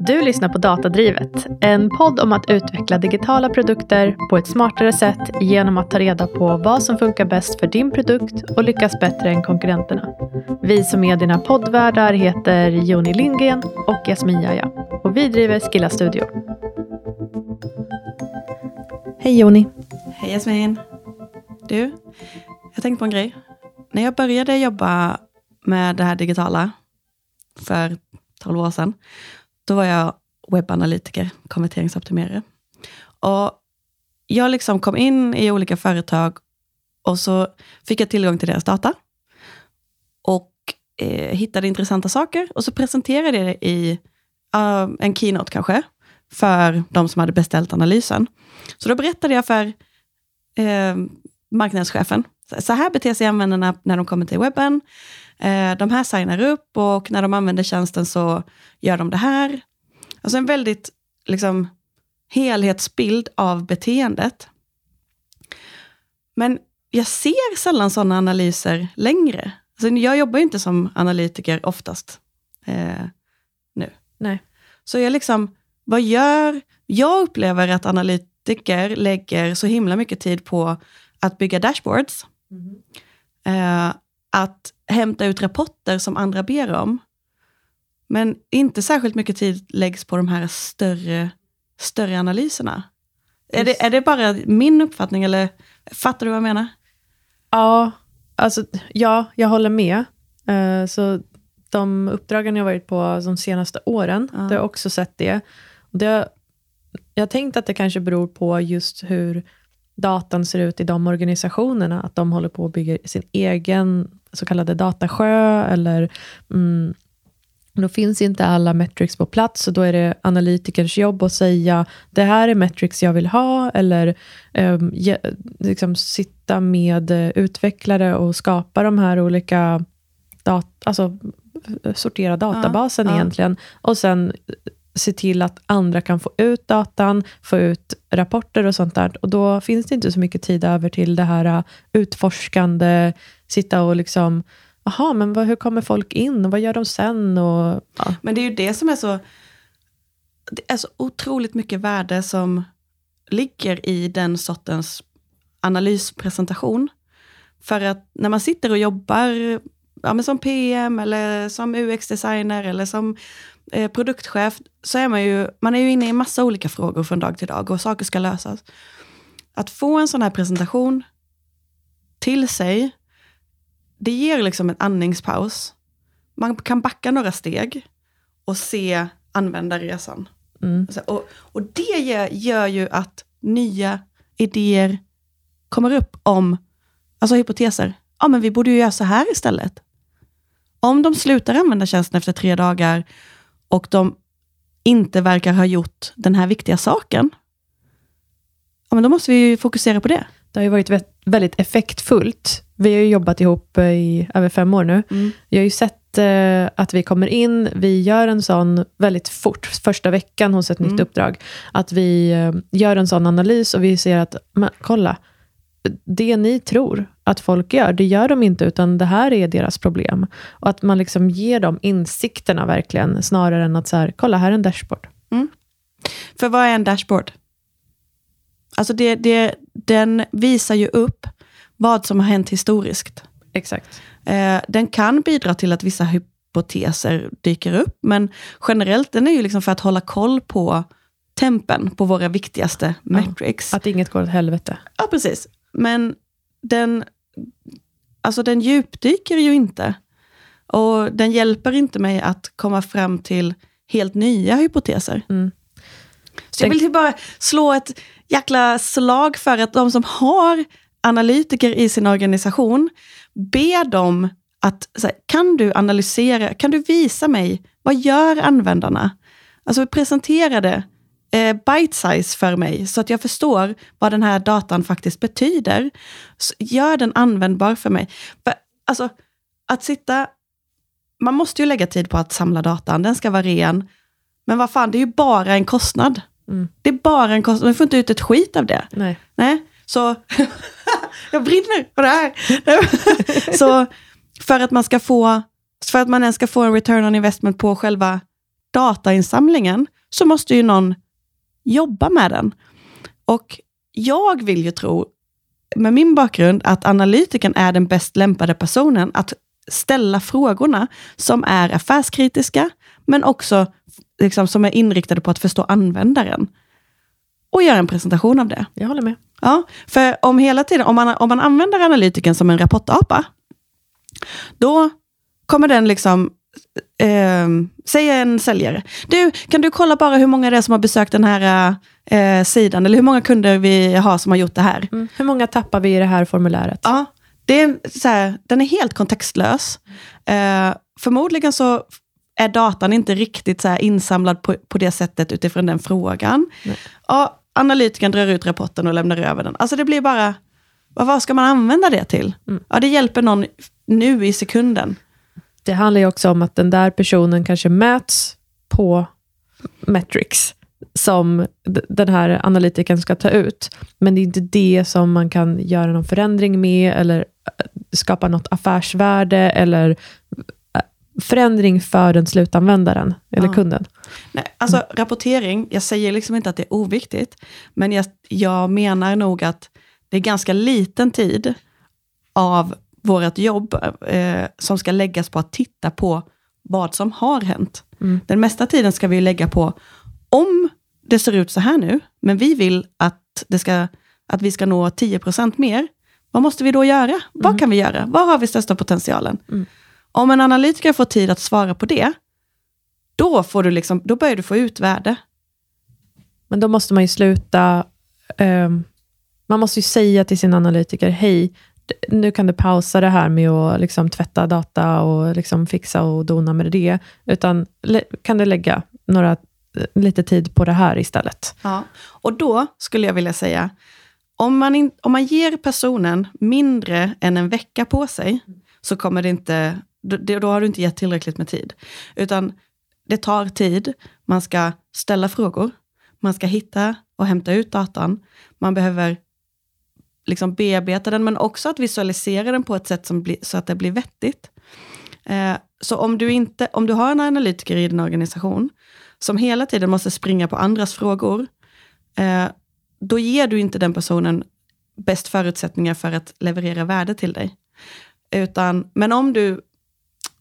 Du lyssnar på Datadrivet, en podd om att utveckla digitala produkter på ett smartare sätt genom att ta reda på vad som funkar bäst för din produkt och lyckas bättre än konkurrenterna. Vi som är dina poddvärdar heter Joni Lindgren och Jasmin Jaja och vi driver Skilla Studio. Hej Joni. Hej Jasmin. Du, jag tänkte på en grej. När jag började jobba med det här digitala för 12 år sedan, då var jag webbanalytiker, konverteringsoptimerare. Och jag liksom kom in i olika företag och så fick jag tillgång till deras data. Och eh, hittade intressanta saker och så presenterade jag det i uh, en keynote kanske, för de som hade beställt analysen. Så då berättade jag för eh, marknadschefen, så här beter sig användarna när de kommer till webben. Eh, de här signar upp och när de använder tjänsten så gör de det här. Alltså en väldigt liksom, helhetsbild av beteendet. Men jag ser sällan sådana analyser längre. Alltså, jag jobbar ju inte som analytiker oftast eh, nu. Nej. Så jag liksom, vad gör... Jag upplever att analytiker lägger så himla mycket tid på att bygga dashboards. Mm. Eh, att hämta ut rapporter som andra ber om. Men inte särskilt mycket tid läggs på de här större, större analyserna. Är det, är det bara min uppfattning eller fattar du vad jag menar? Ja, alltså, ja jag håller med. Uh, så de uppdragen jag varit på de senaste åren, ja. har jag också sett det. det. Jag har tänkt att det kanske beror på just hur datan ser ut i de organisationerna, att de håller på att bygga sin egen så kallade datasjö, eller mm, då finns inte alla metrics på plats, och då är det analytikerns jobb att säga, det här är metrics jag vill ha, eller ge, liksom sitta med utvecklare och skapa de här olika, dat alltså sortera databasen ja, egentligen, och sen se till att andra kan få ut datan, få ut rapporter och sånt där. Och då finns det inte så mycket tid över till det här äh, utforskande, sitta och liksom, jaha, men vad, hur kommer folk in och vad gör de sen? Och, ja. Men det är ju det som är så, det är så otroligt mycket värde som ligger i den sortens analyspresentation. För att när man sitter och jobbar ja, men som PM eller som UX-designer eller som eh, produktchef, så är man ju, man är ju inne i massa olika frågor från dag till dag och saker ska lösas. Att få en sån här presentation till sig, det ger liksom en andningspaus. Man kan backa några steg och se användarresan. Mm. Och, och det gör, gör ju att nya idéer kommer upp om, alltså hypoteser. Ja, men vi borde ju göra så här istället. Om de slutar använda tjänsten efter tre dagar och de inte verkar ha gjort den här viktiga saken, ja, men då måste vi fokusera på det. Det har ju varit väldigt effektfullt. Vi har ju jobbat ihop i över fem år nu. Mm. Jag har ju sett eh, att vi kommer in, vi gör en sån väldigt fort, första veckan hos ett mm. nytt uppdrag, att vi eh, gör en sån analys och vi ser att, men, kolla, det ni tror att folk gör, det gör de inte, utan det här är deras problem. Och att man liksom ger dem insikterna verkligen, snarare än att så här, kolla här är en dashboard. Mm. För vad är en dashboard? Alltså det, det, den visar ju upp vad som har hänt historiskt. Exakt. Eh, den kan bidra till att vissa hypoteser dyker upp, men generellt den är ju liksom för att hålla koll på tempen på våra viktigaste ja, metrics. Att inget går åt helvete. Ja, precis. Men den, alltså den djupdyker ju inte. Och den hjälper inte mig att komma fram till helt nya hypoteser. Mm. Så jag vill bara slå ett jäkla slag för att de som har analytiker i sin organisation, be dem att, här, kan du analysera, kan du visa mig, vad gör användarna? Alltså presentera det eh, bite size för mig, så att jag förstår vad den här datan faktiskt betyder. Så gör den användbar för mig. För, alltså, att sitta... Man måste ju lägga tid på att samla datan, den ska vara ren. Men vad fan, det är ju bara en kostnad. Mm. Det är bara en kostnad, man får inte ut ett skit av det. Nej. Nej? Så, jag brinner på det här. så för att man ska få, för att man ens ska få en return on investment på själva datainsamlingen så måste ju någon jobba med den. Och jag vill ju tro, med min bakgrund, att analytikern är den bäst lämpade personen att ställa frågorna som är affärskritiska, men också liksom, som är inriktade på att förstå användaren. Och göra en presentation av det. Jag håller med. Ja, för om hela tiden, om man, om man använder analytiken som en rapportapa, då kommer den liksom eh, säg en säljare. Du, kan du kolla bara hur många det är som har besökt den här eh, sidan, eller hur många kunder vi har som har gjort det här. Mm. Hur många tappar vi i det här formuläret? Ja, det är, så här, den är helt kontextlös. Eh, förmodligen så är datan inte riktigt så insamlad på, på det sättet utifrån den frågan. Ja, analytikern drar ut rapporten och lämnar över den. Alltså det blir bara, vad ska man använda det till? Mm. Ja, det hjälper någon nu i sekunden. Det handlar ju också om att den där personen kanske mäts på metrics som den här analytikern ska ta ut. Men det är inte det som man kan göra någon förändring med, eller äh, skapa något affärsvärde, eller äh, förändring för den slutanvändaren, eller ja. kunden. Nej, alltså rapportering, jag säger liksom inte att det är oviktigt, men jag, jag menar nog att det är ganska liten tid av vårt jobb eh, som ska läggas på att titta på vad som har hänt. Mm. Den mesta tiden ska vi lägga på, om det ser ut så här nu, men vi vill att, det ska, att vi ska nå 10% mer, vad måste vi då göra? Mm. Vad kan vi göra? Var har vi största potentialen? Mm. Om en analytiker får tid att svara på det, då, får du liksom, då börjar du få ut värde. Men då måste man ju sluta... Um, man måste ju säga till sin analytiker, hej, nu kan du pausa det här med att liksom tvätta data och liksom fixa och dona med det, utan kan du lägga några, lite tid på det här istället. Ja, och då skulle jag vilja säga, om man, in, om man ger personen mindre än en vecka på sig, så kommer det inte, då, då har du inte gett tillräckligt med tid. Utan det tar tid, man ska ställa frågor, man ska hitta och hämta ut datan, man behöver liksom bearbeta den, men också att visualisera den på ett sätt som bli, så att det blir vettigt. Eh, så om du, inte, om du har en analytiker i din organisation, som hela tiden måste springa på andras frågor, eh, då ger du inte den personen bäst förutsättningar för att leverera värde till dig. Utan, men om du,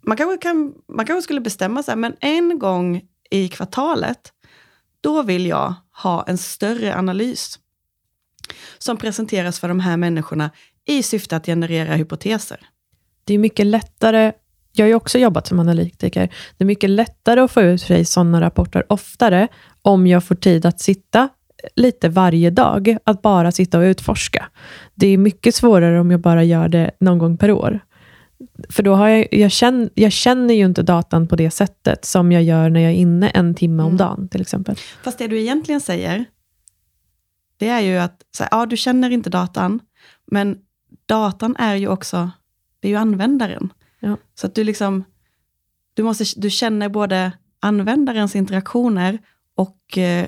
man kanske, kan, man kanske skulle bestämma sig, men en gång i kvartalet, då vill jag ha en större analys som presenteras för de här människorna i syfte att generera hypoteser. Det är mycket lättare jag har ju också jobbat som analytiker. Det är mycket lättare att få ut sig sådana rapporter oftare, om jag får tid att sitta lite varje dag, att bara sitta och utforska. Det är mycket svårare om jag bara gör det någon gång per år. För då har jag, jag, känner, jag känner ju inte datan på det sättet, som jag gör när jag är inne en timme om mm. dagen, till exempel. Fast det du egentligen säger, det är ju att, så här, ja du känner inte datan, men datan är ju också, det är ju användaren. Ja. Så att du liksom, du, måste, du känner både användarens interaktioner och eh,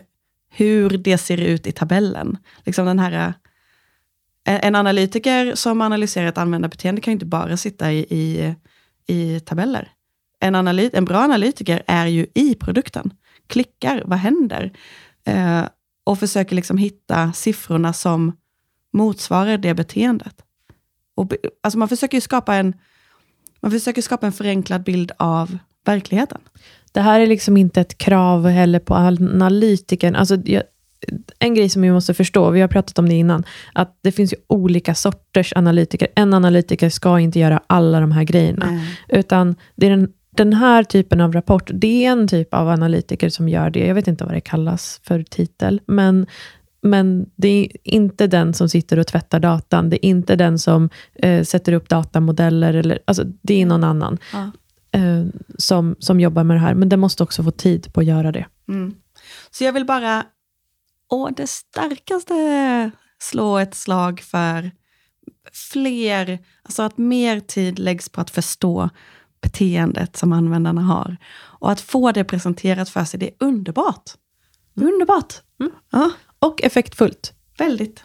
hur det ser ut i tabellen. Liksom den här, eh, en analytiker som analyserar ett användarbeteende kan ju inte bara sitta i, i, i tabeller. En, analyt, en bra analytiker är ju i produkten. Klickar, vad händer? Eh, och försöker liksom hitta siffrorna som motsvarar det beteendet. Och, alltså man försöker skapa en man försöker skapa en förenklad bild av verkligheten. Det här är liksom inte ett krav heller på analytikern. Alltså, jag, en grej som vi måste förstå, vi har pratat om det innan, att det finns ju olika sorters analytiker. En analytiker ska inte göra alla de här grejerna, mm. utan det är den den här typen av rapport, det är en typ av analytiker som gör det. Jag vet inte vad det kallas för titel, men, men det är inte den som sitter och tvättar datan. Det är inte den som eh, sätter upp datamodeller. Eller, alltså, det är någon annan ja. eh, som, som jobbar med det här, men den måste också få tid på att göra det. Mm. Så jag vill bara, å det starkaste, slå ett slag för fler, alltså att mer tid läggs på att förstå beteendet som användarna har. Och att få det presenterat för sig, det är underbart. Mm. Underbart! Mm. Ja. Och effektfullt. Väldigt.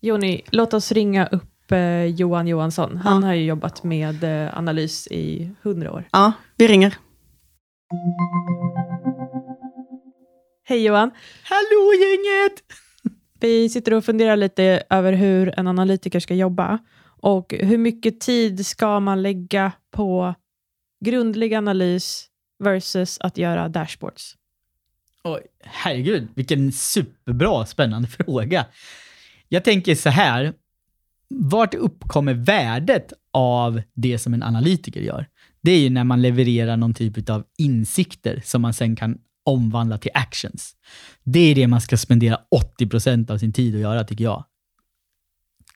Joni, låt oss ringa upp eh, Johan Johansson. Han har ju jobbat med eh, analys i hundra år. Ja, vi ringer. Hej Johan! Hallå gänget! Vi sitter och funderar lite över hur en analytiker ska jobba och hur mycket tid ska man lägga på grundlig analys versus att göra dashboards? Oj, herregud, vilken superbra, spännande fråga. Jag tänker så här, vart uppkommer värdet av det som en analytiker gör? Det är ju när man levererar någon typ av insikter som man sen kan omvandla till actions. Det är det man ska spendera 80% av sin tid att göra, tycker jag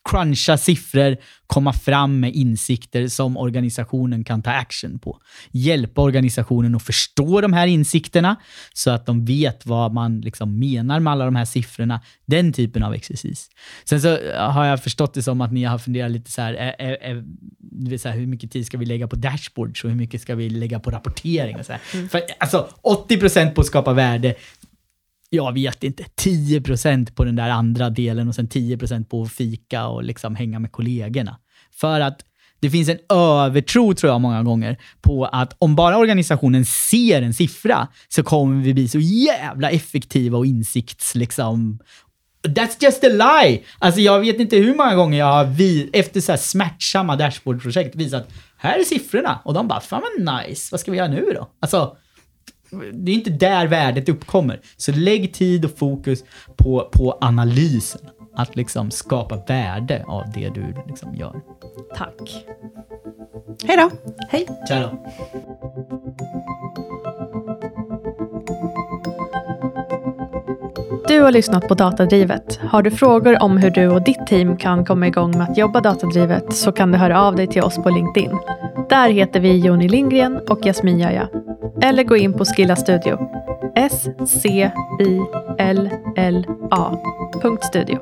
cruncha siffror, komma fram med insikter som organisationen kan ta action på. Hjälpa organisationen att förstå de här insikterna så att de vet vad man liksom menar med alla de här siffrorna. Den typen av exercis. Sen så har jag förstått det som att ni har funderat lite så här, är, är, är, så här hur mycket tid ska vi lägga på dashboards och hur mycket ska vi lägga på rapportering? Och så mm. För, alltså, 80% på att skapa värde, jag vet inte, 10% på den där andra delen och sen 10% på att fika och liksom hänga med kollegorna. För att det finns en övertro, tror jag, många gånger på att om bara organisationen ser en siffra så kommer vi bli så jävla effektiva och insikts... Liksom, That's just a lie! Alltså jag vet inte hur många gånger jag har vi, efter så här smärtsamma dashboardprojekt visat här är siffrorna och de bara, fan vad nice, vad ska vi göra nu då? Alltså, det är inte där värdet uppkommer. Så lägg tid och fokus på, på analysen. Att liksom skapa värde av det du liksom gör. Tack. Hej då. Hej. Ciao. Du har lyssnat på Datadrivet. Har du frågor om hur du och ditt team kan komma igång med att jobba datadrivet så kan du höra av dig till oss på LinkedIn. Där heter vi Joni Lindgren och Jasmin Jaja. Eller gå in på Skilla Studio. S-C-I-L-L-A. Studio.